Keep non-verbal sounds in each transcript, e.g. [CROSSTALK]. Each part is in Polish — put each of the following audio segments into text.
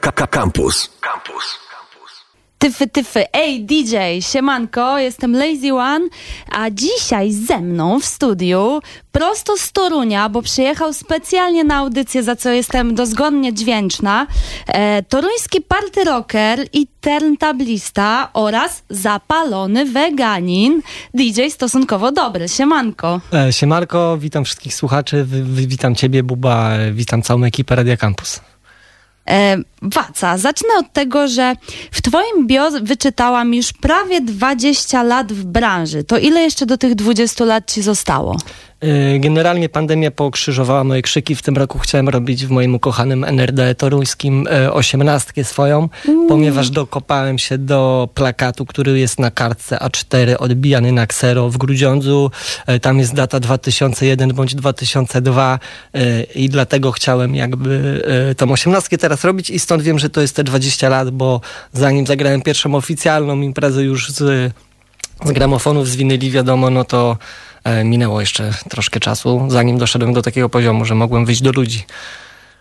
Campus. Campus. Tyfy, tyfy. Ej, DJ, siemanko, jestem Lazy One, a dzisiaj ze mną w studiu, prosto z Torunia, bo przyjechał specjalnie na audycję, za co jestem dozgodnie dźwięczna, e, toruński party rocker i turntablista oraz zapalony weganin, DJ stosunkowo dobry. Siemanko. E, Siemarko, witam wszystkich słuchaczy, wi- witam ciebie, Buba, e, witam całą ekipę Radia Campus. E, Waca, zacznę od tego, że w Twoim bio wyczytałam już prawie 20 lat w branży. To ile jeszcze do tych 20 lat Ci zostało? E, Generalnie pandemia pokrzyżowała moje krzyki. W tym roku chciałem robić w moim ukochanym NRD toruńskim e, osiemnastkę swoją, ponieważ dokopałem się do plakatu, który jest na kartce A4 odbijany na ksero w Grudziądzu. E, Tam jest data 2001 bądź 2002 e, i dlatego chciałem jakby tą osiemnastkę teraz robić i stąd wiem, że to jest te 20 lat, bo zanim zagrałem pierwszą oficjalną imprezę już z z gramofonów, z winyli, wiadomo, no to minęło jeszcze troszkę czasu, zanim doszedłem do takiego poziomu, że mogłem wyjść do ludzi.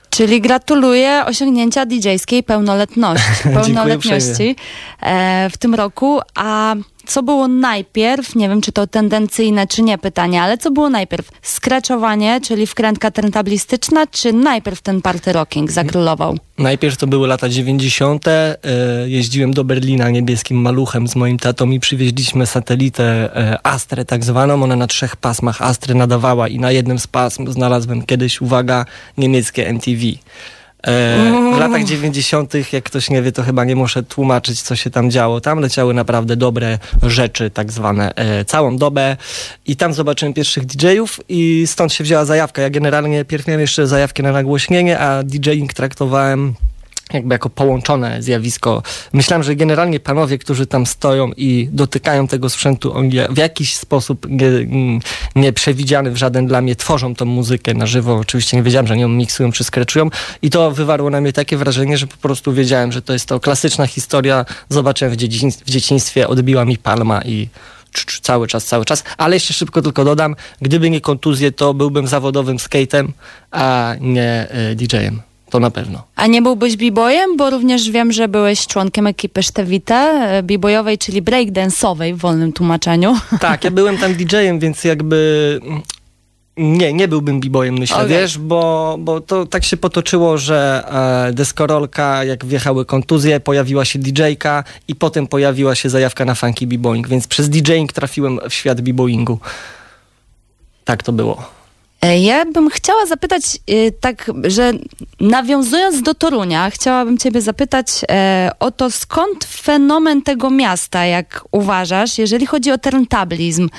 Czyli gratuluję osiągnięcia DJ-skiej pełnoletności, [LAUGHS] pełnoletności e, w tym roku. A co było najpierw? Nie wiem, czy to tendencyjne, czy nie pytanie, ale co było najpierw? Skreczowanie, czyli wkrętka turntablistyczna, czy najpierw ten party rocking zakrólował? Najpierw to były lata 90. E, jeździłem do Berlina niebieskim maluchem z moim tatą i przywieźliśmy satelitę e, Astrę tak zwaną. Ona na trzech pasmach Astry nadawała i na jednym z pasm znalazłem kiedyś, uwaga, niemieckie MTV. E, w latach 90., jak ktoś nie wie, to chyba nie muszę tłumaczyć, co się tam działo. Tam leciały naprawdę dobre rzeczy, tak zwane, e, całą dobę. I tam zobaczyłem pierwszych DJ-ów i stąd się wzięła zajawka. Ja generalnie pierw miałem jeszcze zajawkę na nagłośnienie, a DJing traktowałem jakby jako połączone zjawisko. Myślałem, że generalnie panowie, którzy tam stoją i dotykają tego sprzętu, oni w jakiś sposób mm, nieprzewidziany w żaden dla mnie tworzą tą muzykę na żywo. Oczywiście nie wiedziałem, że nią miksują czy skreczują i to wywarło na mnie takie wrażenie, że po prostu wiedziałem, że to jest to klasyczna historia. Zobaczyłem w, w dzieciństwie, odbiła mi palma i cały czas, cały czas. Ale jeszcze szybko tylko dodam, gdyby nie kontuzje, to byłbym zawodowym skatem, a nie y, DJ-em. To na pewno. A nie byłbyś b-boyem? Bo również wiem, że byłeś członkiem ekipy Sztewite, e, b-boyowej, czyli breakdance'owej w wolnym tłumaczeniu. [LAUGHS] Tak, ja byłem tam DJ-em, więc jakby mm, nie, nie byłbym b-boyem, myślę, Okej. wiesz, bo, bo to tak się potoczyło, że e, deskorolka, jak wjechały kontuzje, pojawiła się DJ-ka i potem pojawiła się zajawka na funky b-boying, więc przez DJing trafiłem w świat b-boyingu. Tak to było. E, Ja bym chciała zapytać, e, tak, że nawiązując do Torunia, chciałabym Ciebie zapytać e, o to, skąd fenomen tego miasta, jak uważasz, jeżeli chodzi o turntablizm.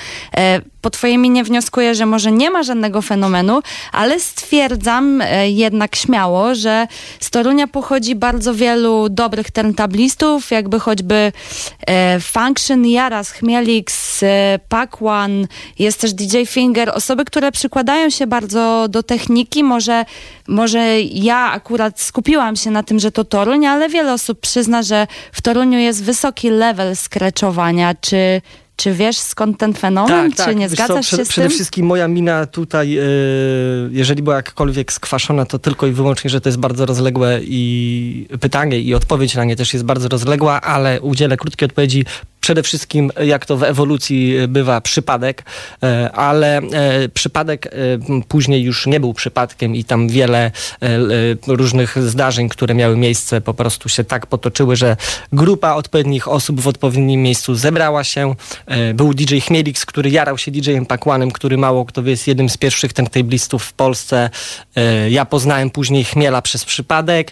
Po Twojej minie wnioskuję, że może nie ma żadnego fenomenu, ale stwierdzam jednak śmiało, że z Torunia pochodzi bardzo wielu dobrych turntablistów, jakby choćby Function, Jaras, Chmielix, One, jest też DJ Finger, osoby, które przykładają się bardzo do techniki. Może, może ja akurat skupiłam się na tym, że to Toruń, ale wiele osób przyzna, że w Toruniu jest wysoki level skreczowania. Czy, czy wiesz skąd ten fenomen? czy nie Tak, Wiesz co, zgadzasz przede, się z Przede tym? wszystkim moja mina tutaj, e, jeżeli była jakkolwiek skwaszona, to tylko i wyłącznie, że to jest bardzo rozległe i pytanie i odpowiedź na nie też jest bardzo rozległa, ale udzielę krótkiej odpowiedzi. Przede wszystkim, jak to w ewolucji bywa, przypadek, e, ale e, przypadek e, później już nie był przypadkiem i tam wiele e, e, różnych zdarzeń, które miały miejsce, po prostu się tak potoczyły, że grupa odpowiednich osób w odpowiednim miejscu zebrała się. E, Był DJ Chmielix, który jarał się DJ-em Pakłanem, który mało kto wie, jest jednym z pierwszych turntablistów w Polsce. E, Ja poznałem później Chmiela przez przypadek.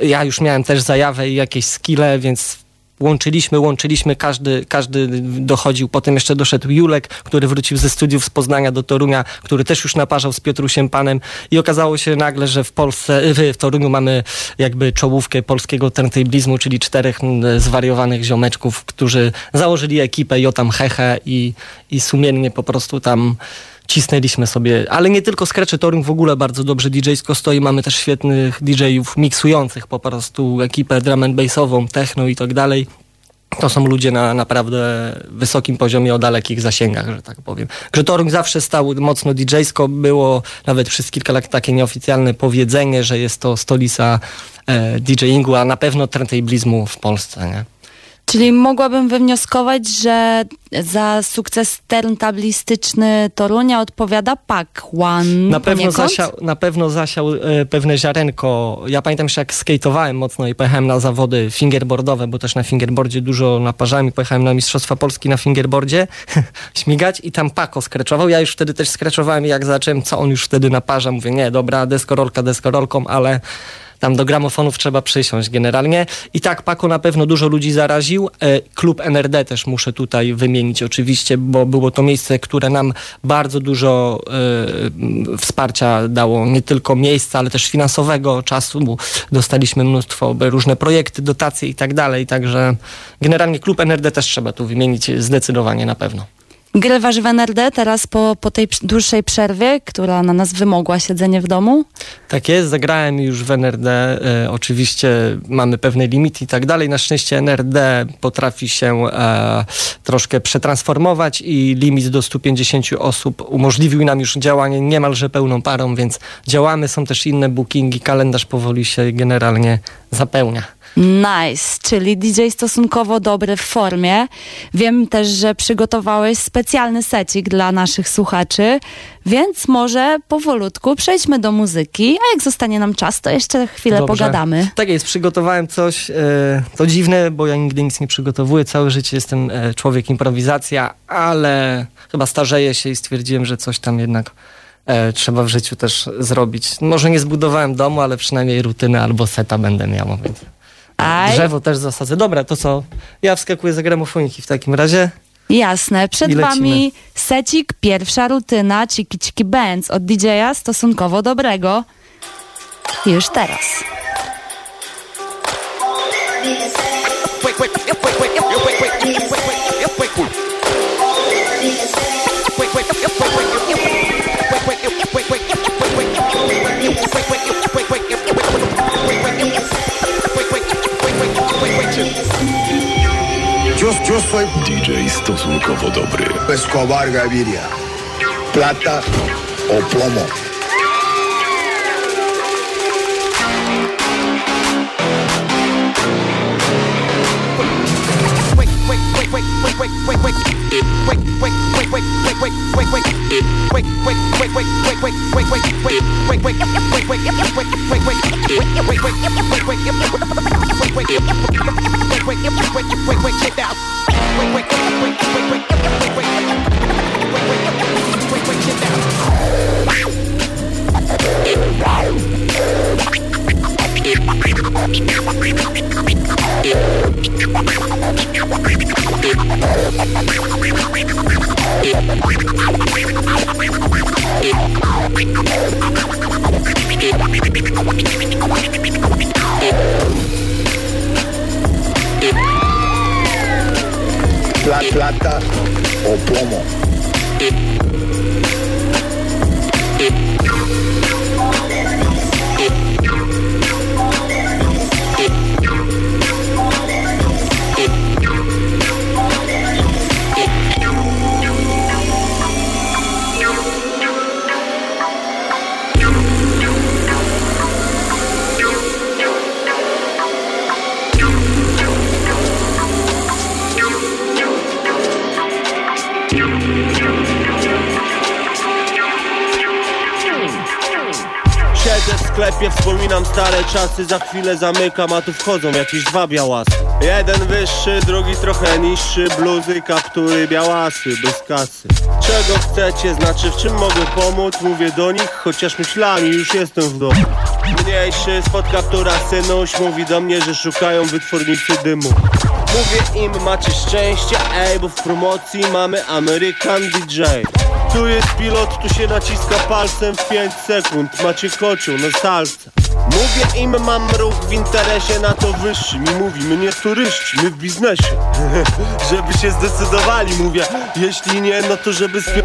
E, Ja już miałem też zajawę i jakieś skille, więc łączyliśmy, łączyliśmy, każdy, każdy dochodził. Potem jeszcze doszedł Julek, który wrócił ze studiów z Poznania do Torunia, który też już naparzał z Piotrusiem Panem i okazało się nagle, że w Polsce, w, w Toruniu mamy jakby czołówkę polskiego turntablizmu, czyli czterech mm, zwariowanych ziomeczków, którzy założyli ekipę Jotam Heche i, i sumiennie po prostu tam cisnęliśmy sobie, ale nie tylko Scratchy Toruń w ogóle bardzo dobrze DJ-sko stoi, mamy też świetnych DJ-ów miksujących po prostu ekipę drum and bassową, techno i tak dalej. to są ludzie na naprawdę wysokim poziomie, o dalekich zasięgach, że tak powiem. Grzotoruń zawsze stał mocno DJ-sko, było nawet przez kilka lat takie nieoficjalne powiedzenie, że jest to stolica e, DJingu, a na pewno turntablizmu w Polsce, nie? Czyli mogłabym wywnioskować, że za sukces turntablistyczny Torunia odpowiada Pac One Na pewno, zasiał, na pewno zasiał e, pewne ziarenko. Ja pamiętam jeszcze jak skate'owałem mocno i pojechałem na zawody fingerboardowe, bo też na fingerboardzie dużo naparzałem i pojechałem na Mistrzostwa Polski na fingerboardzie [LAUGHS] śmigać i tam Paco skreczował. Ja już wtedy też skreczowałem i jak zacząłem, co on już wtedy naparza, mówię, nie, dobra, deskorolka deskorolką, ale tam do gramofonów trzeba przysiąść generalnie. I tak, Paco na pewno dużo ludzi zaraził. E, Klub NRD też muszę tutaj wymienić oczywiście, bo było to miejsce, które nam bardzo dużo e, wsparcia dało, nie tylko miejsca, ale też finansowego czasu, bo dostaliśmy mnóstwo różne projekty, dotacje i tak dalej, także generalnie Klub NRD też trzeba tu wymienić zdecydowanie na pewno. Grywasz w NRD teraz po, po tej dłuższej przerwie, która na nas wymogła siedzenie w domu? Tak jest, zagrałem już w NRD. E, oczywiście mamy pewne limity i tak dalej. Na szczęście NRD potrafi się e, troszkę przetransformować i limit do 150 osób umożliwił nam już działanie niemalże pełną parą, więc działamy. Są też inne bookingi, kalendarz powoli się generalnie zapełnia. Nice, czyli DJ stosunkowo dobry w formie. Wiem też, że przygotowałeś specjalny secik dla naszych słuchaczy, więc może powolutku przejdźmy do muzyki, a jak zostanie nam czas, to jeszcze chwilę Dobrze. pogadamy. Tak jest, przygotowałem coś, e, to dziwne, bo ja nigdy nic nie przygotowuję, całe życie jestem e, człowiek improwizacja, ale chyba starzeję się i stwierdziłem, że coś tam jednak e, trzeba w życiu też zrobić. Może nie zbudowałem domu, ale przynajmniej rutynę albo seta będę miał, więc Aj. drzewo też zasadzę. Dobra, to co? Ja wskakuję za gramofoniki w takim razie. Jasne, przed wami secik, pierwsza rutyna, ciki ciki bands od DJ-a stosunkowo dobrego. Już teraz. Yo, yo soy DJ stosunkowo dobry. Escobar Gaviria. Plata o plomo. wait, wait, wait, wait, wait, wait, wait, wait, wait, wait, wait, wait, wait, wait, wait, wait, Wait, wait, wait, wait, wait, sklepie, wspominam stare czasy Za chwilę zamykam, a tu wchodzą jakieś dwa białasy. Jeden wyższy, drugi trochę niższy Bluzy, kaptury, białasy, bez kasy. Czego chcecie, znaczy w czym mogę pomóc? Mówię do nich, chociaż myślami już jestem w domu. Mniejszy, spod kaptura synuś Mówi do mnie, że szukają wytwornicy dymu Mówię im, macie szczęście, ej, bo w promocji mamy American DJ tu jest pilot, tu się naciska palcem w 5 sekund. Macie kocioł na salce. Mówię im, mam ruch w interesie na to wyższy. Mi mówi, my nie turyści, my w biznesie. [LAUGHS] Żeby się zdecydowali, mówię Jeśli nie, no to żeby spie...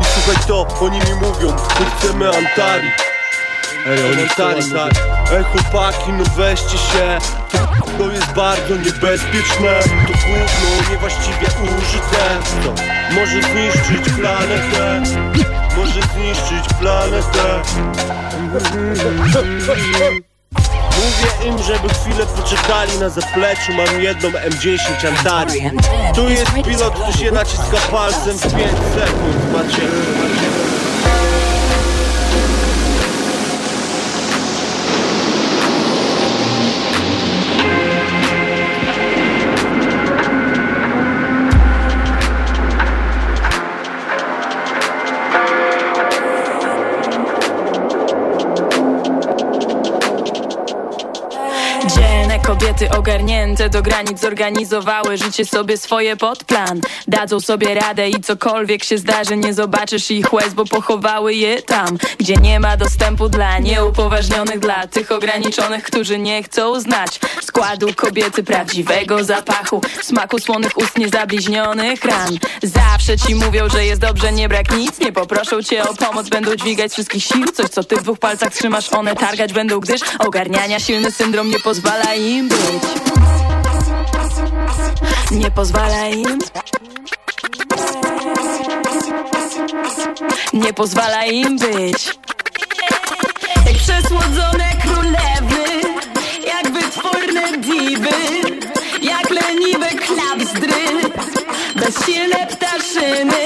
I słuchaj to, oni mi mówią My chcemy Antari Komentari, tak Ej chłopaki, no weźcie się. To to jest bardzo niebezpieczne. To gówno niewłaściwie użyte. To może zniszczyć planetę. Może zniszczyć planetę. Mówię im, żeby chwilę poczekali na zapleczu. Mam jedną M10 Antari Tu jest pilot, tu się naciska palcem w 5 sekund. Macie, ogarnięte do granic zorganizowały życie sobie swoje pod plan. Dadzą sobie radę i cokolwiek się zdarzy, nie zobaczysz ich łez, bo pochowały je tam, gdzie nie ma dostępu dla nieupoważnionych, dla tych ograniczonych, którzy nie chcą znać składu kobiety, prawdziwego zapachu, smaku słonych ust niezabliźnionych ran. Zawsze ci mówią, że jest dobrze, nie brak nic, nie poproszą cię o pomoc, będą dźwigać wszystkich sił, coś co ty w dwóch palcach trzymasz, one targać będą, gdyż ogarniania silny syndrom nie pozwala im być. Nie pozwala im. Nie pozwala im być. Jak przesłodzone królewy, jak wytworne diwy, jak leniwe klapzdry, bezsilne ptaszyny,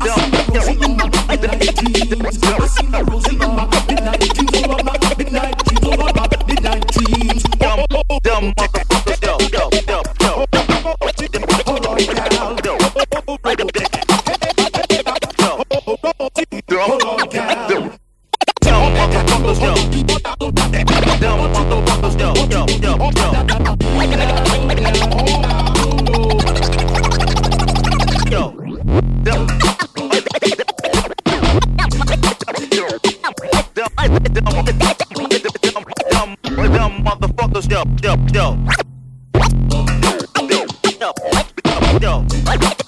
I'm Rosie, Rosie, Rosie, Rosie, Rosie, Rosie, Rosie, Rosie, Rosie, Rosie, Rosie, Rosie, Rosie, plata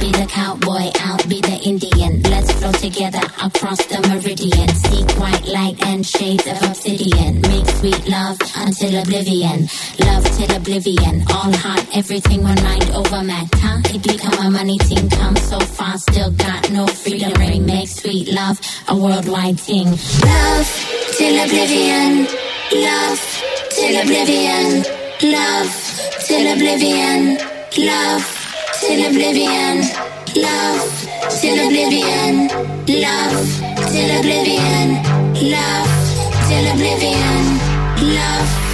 be the cowboy, I'll be the Indian. Let's flow together across the meridian. Seek white light and shades of obsidian. Make sweet love until oblivion. Love till oblivion. All heart, everything, one mind over matter. It become a money thing, come so far, still got no freedom ring. Make sweet love a worldwide thing. Love till oblivion. Love till oblivion. Love till oblivion. Love till oblivion. Love till oblivion. Love till oblivion. Love till oblivion. Love.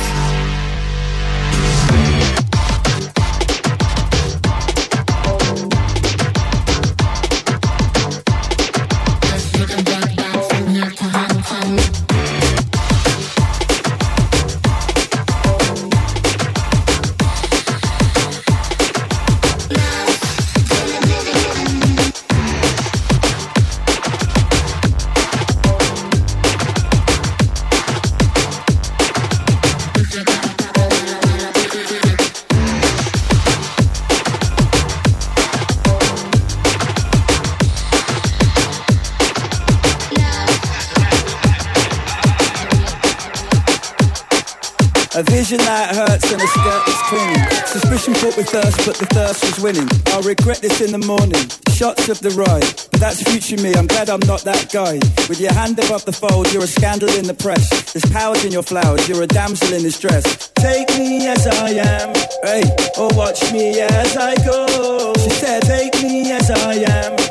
A vision that hurts and a skirt that's clinging. Suspicion fought with thirst, but the thirst was winning. I'll regret this in the morning. Shots of the ride, but that's future me. I'm glad I'm not that guy. With your hand above the fold, you're a scandal in the press. There's powers in your flowers, you're a damsel in distress. Take me as I am, hey, or watch me as I go. She said, Take me as I am,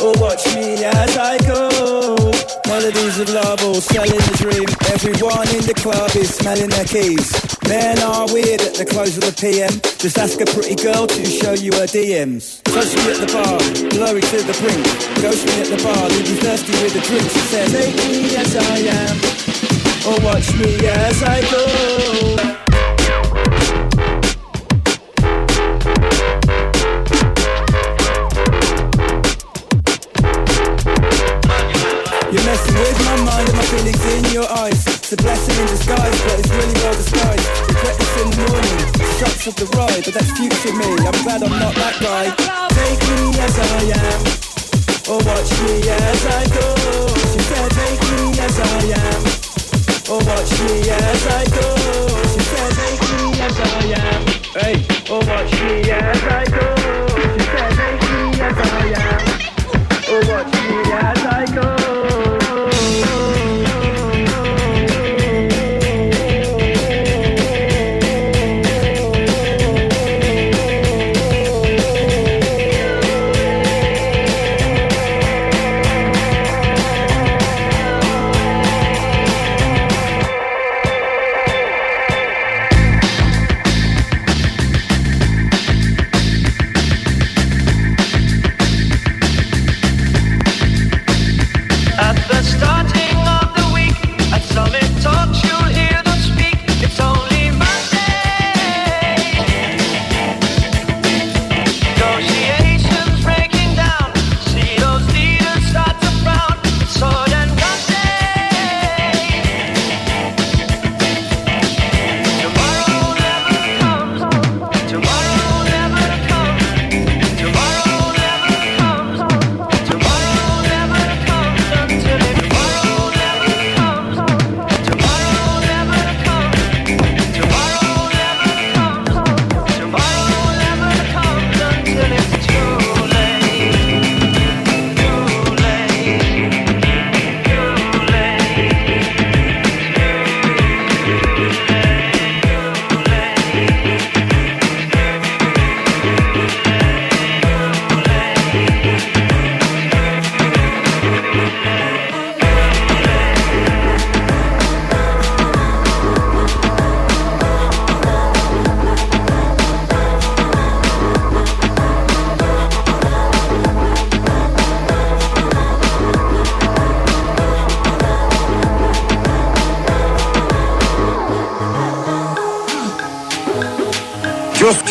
or watch me as I go. Melodies of love all selling the dream. Everyone in the club is smelling their keys. Men are weird at the close of the PM. Just ask a pretty girl to show you her DMs. Touch me at the bar, blurry to the brink. Ghost me at the bar, leave you thirsty with a drink. She said, Take me as I am, or watch me as I go. Messing with my mind and my feelings in your eyes. It's a blessing in disguise, but it's really well disguised. Regret this in the morning, shots of the ride, but that's future me. I'm glad I'm not that guy. Take me as I am, or watch me as I go. She said, Take me as I am, or watch me as I go. She said, Take me as I am, hey, or watch me as I go. She said, Take me as I am. Oh, watch me as I go.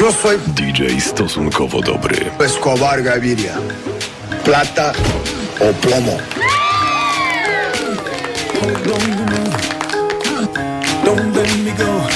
Yo, yo soy DJ stosunkowo dobry. Escobar Gaviria. Plata o plomo. Don't let me go.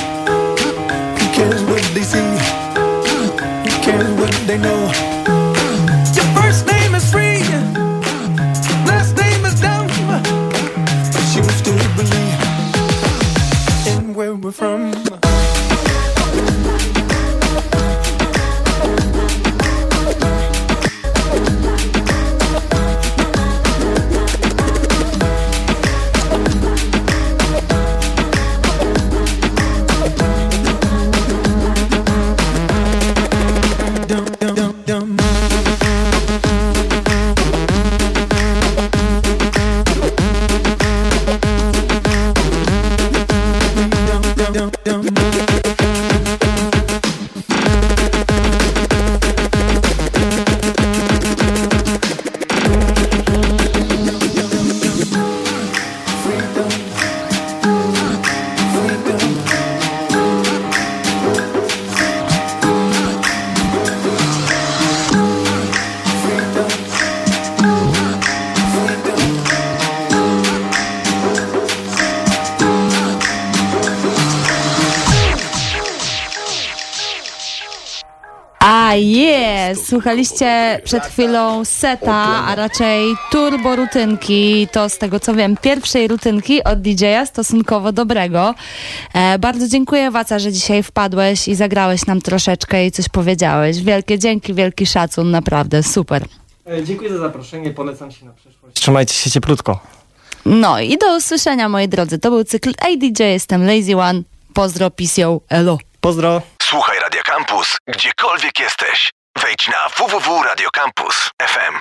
A jest! Słuchaliście przed chwilą seta, a raczej turbo rutynki. To z tego co wiem, pierwszej rutynki od DJ-a stosunkowo dobrego. E, bardzo dziękuję Waca, że dzisiaj wpadłeś i zagrałeś nam troszeczkę i coś powiedziałeś. Wielkie dzięki, wielki szacun, naprawdę super. E, Dziękuję za zaproszenie, polecam się na przyszłość. Trzymajcie się cieplutko. No i do usłyszenia moi drodzy. To był cykl Hey DJ, jestem Lazy One. Pozdro, pisją, elo. Pozdro. Słuchaj Radio Campus, gdziekolwiek jesteś. Wejdź na www.radiocampus.fm.